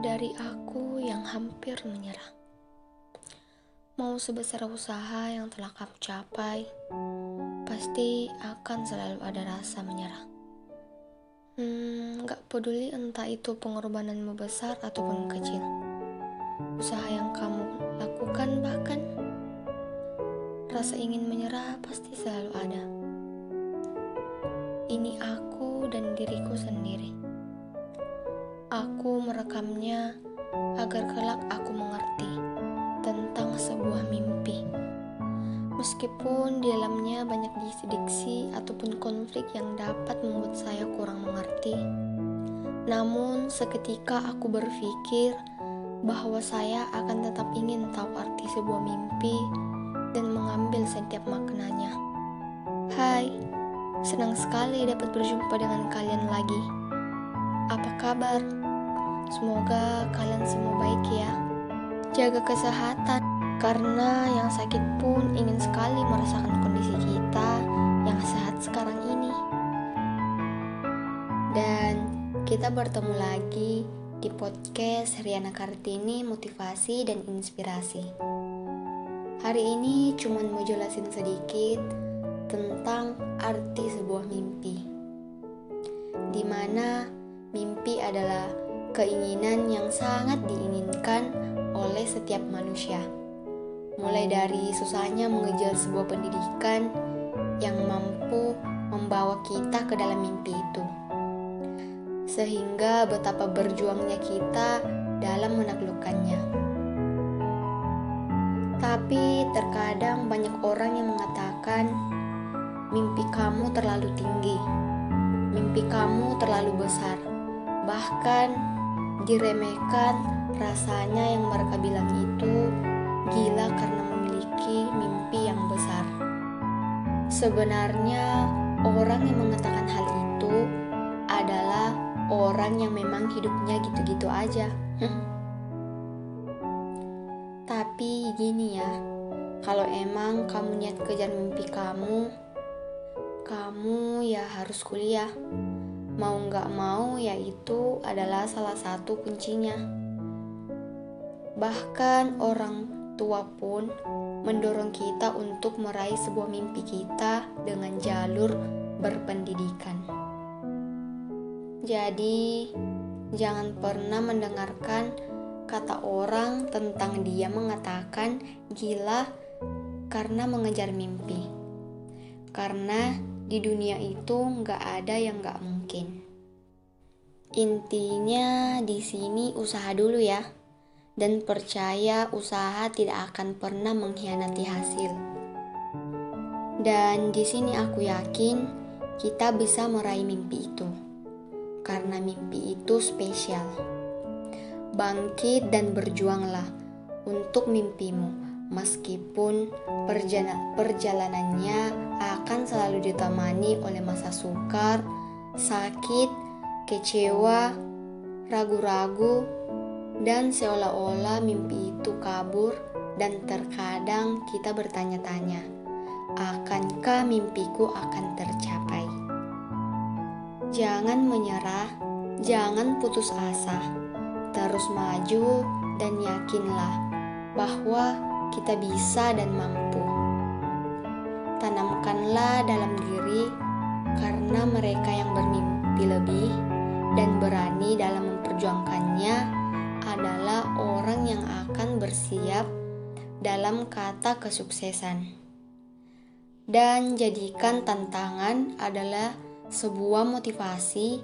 dari aku yang hampir menyerah. Mau sebesar usaha yang telah kamu capai, pasti akan selalu ada rasa menyerah. Hmm, gak peduli entah itu pengorbananmu besar ataupun kecil. Usaha yang kamu lakukan bahkan rasa ingin menyerah pasti selalu ada. Ini aku dan diriku sendiri. Merekamnya agar kelak aku mengerti tentang sebuah mimpi. Meskipun di dalamnya banyak diksi-diksi ataupun konflik yang dapat membuat saya kurang mengerti, namun seketika aku berpikir bahwa saya akan tetap ingin tahu arti sebuah mimpi dan mengambil setiap maknanya. Hai, senang sekali dapat berjumpa dengan kalian lagi. Apa kabar? Semoga kalian semua baik ya. Jaga kesehatan, karena yang sakit pun ingin sekali merasakan kondisi kita yang sehat sekarang ini. Dan kita bertemu lagi di podcast Riana Kartini Motivasi dan Inspirasi. Hari ini cuma mau jelasin sedikit tentang arti sebuah mimpi. Di mana mimpi adalah keinginan yang sangat diinginkan oleh setiap manusia. Mulai dari susahnya mengejar sebuah pendidikan yang mampu membawa kita ke dalam mimpi itu. Sehingga betapa berjuangnya kita dalam menaklukkannya. Tapi terkadang banyak orang yang mengatakan mimpi kamu terlalu tinggi, mimpi kamu terlalu besar, bahkan diremehkan rasanya yang mereka bilang itu gila karena memiliki mimpi yang besar. Sebenarnya orang yang mengatakan hal itu adalah orang yang memang hidupnya gitu-gitu aja. Tapi gini ya, kalau emang kamu niat kejar mimpi kamu, kamu ya harus kuliah mau nggak mau yaitu adalah salah satu kuncinya. Bahkan orang tua pun mendorong kita untuk meraih sebuah mimpi kita dengan jalur berpendidikan. Jadi, jangan pernah mendengarkan kata orang tentang dia mengatakan gila karena mengejar mimpi. Karena di dunia itu nggak ada yang nggak mungkin. Intinya di sini usaha dulu ya, dan percaya usaha tidak akan pernah mengkhianati hasil. Dan di sini aku yakin kita bisa meraih mimpi itu, karena mimpi itu spesial. Bangkit dan berjuanglah untuk mimpimu meskipun perjalanannya akan selalu ditemani oleh masa sukar, sakit, kecewa, ragu-ragu, dan seolah-olah mimpi itu kabur dan terkadang kita bertanya-tanya, akankah mimpiku akan tercapai? Jangan menyerah, jangan putus asa, terus maju dan yakinlah bahwa kita bisa dan mampu. Tanamkanlah dalam diri karena mereka yang bermimpi lebih dan berani dalam memperjuangkannya adalah orang yang akan bersiap dalam kata kesuksesan. Dan jadikan tantangan adalah sebuah motivasi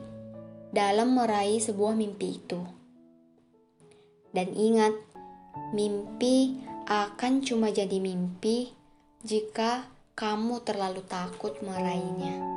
dalam meraih sebuah mimpi itu. Dan ingat, mimpi akan cuma jadi mimpi jika kamu terlalu takut meraihnya.